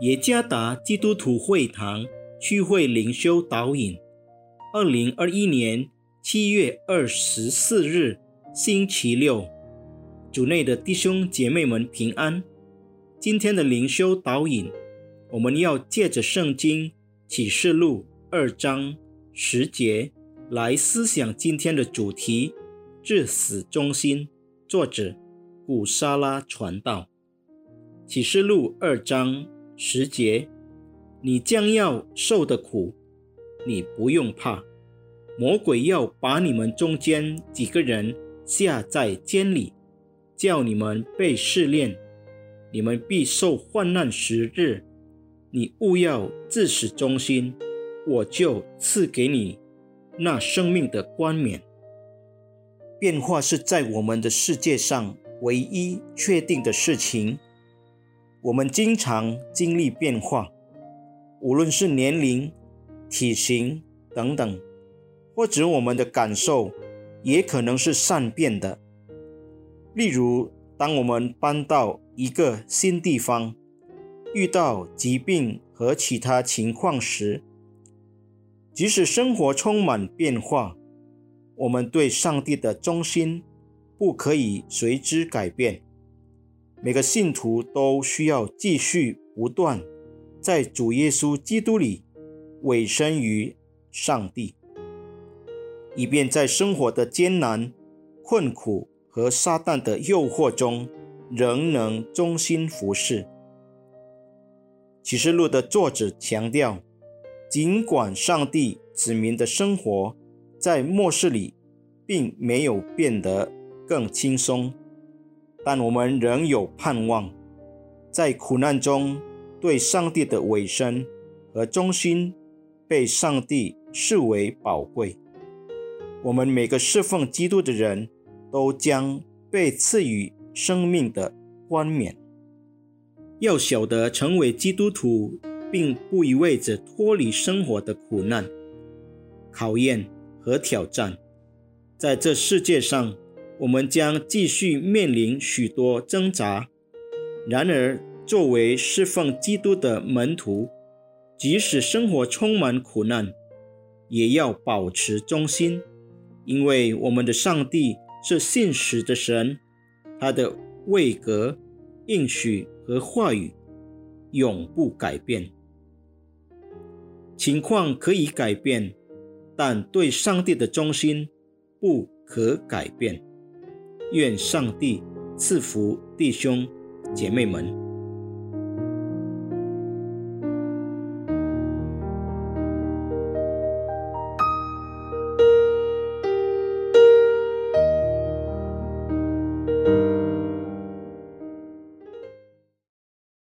耶加达基督徒会堂聚会灵修导引，二零二一年七月二十四日星期六，主内的弟兄姐妹们平安。今天的灵修导引，我们要借着圣经启示录二章十节来思想今天的主题：至死忠心。作者古沙拉传道，启示录二章。十节，你将要受的苦，你不用怕。魔鬼要把你们中间几个人下在监里，叫你们被试炼，你们必受患难十日。你勿要自始忠心，我就赐给你那生命的冠冕。变化是在我们的世界上唯一确定的事情。我们经常经历变化，无论是年龄、体型等等，或者我们的感受也可能是善变的。例如，当我们搬到一个新地方，遇到疾病和其他情况时，即使生活充满变化，我们对上帝的忠心不可以随之改变。每个信徒都需要继续不断在主耶稣基督里委身于上帝，以便在生活的艰难、困苦和撒旦的诱惑中，仍能忠心服侍。启示录的作者强调，尽管上帝子民的生活在末世里并没有变得更轻松。但我们仍有盼望，在苦难中对上帝的委身和忠心被上帝视为宝贵。我们每个侍奉基督的人都将被赐予生命的冠冕。要晓得，成为基督徒并不意味着脱离生活的苦难、考验和挑战，在这世界上。我们将继续面临许多挣扎。然而，作为侍奉基督的门徒，即使生活充满苦难，也要保持忠心，因为我们的上帝是信实的神，他的位格、应许和话语永不改变。情况可以改变，但对上帝的忠心不可改变。愿上帝赐福弟兄姐妹们。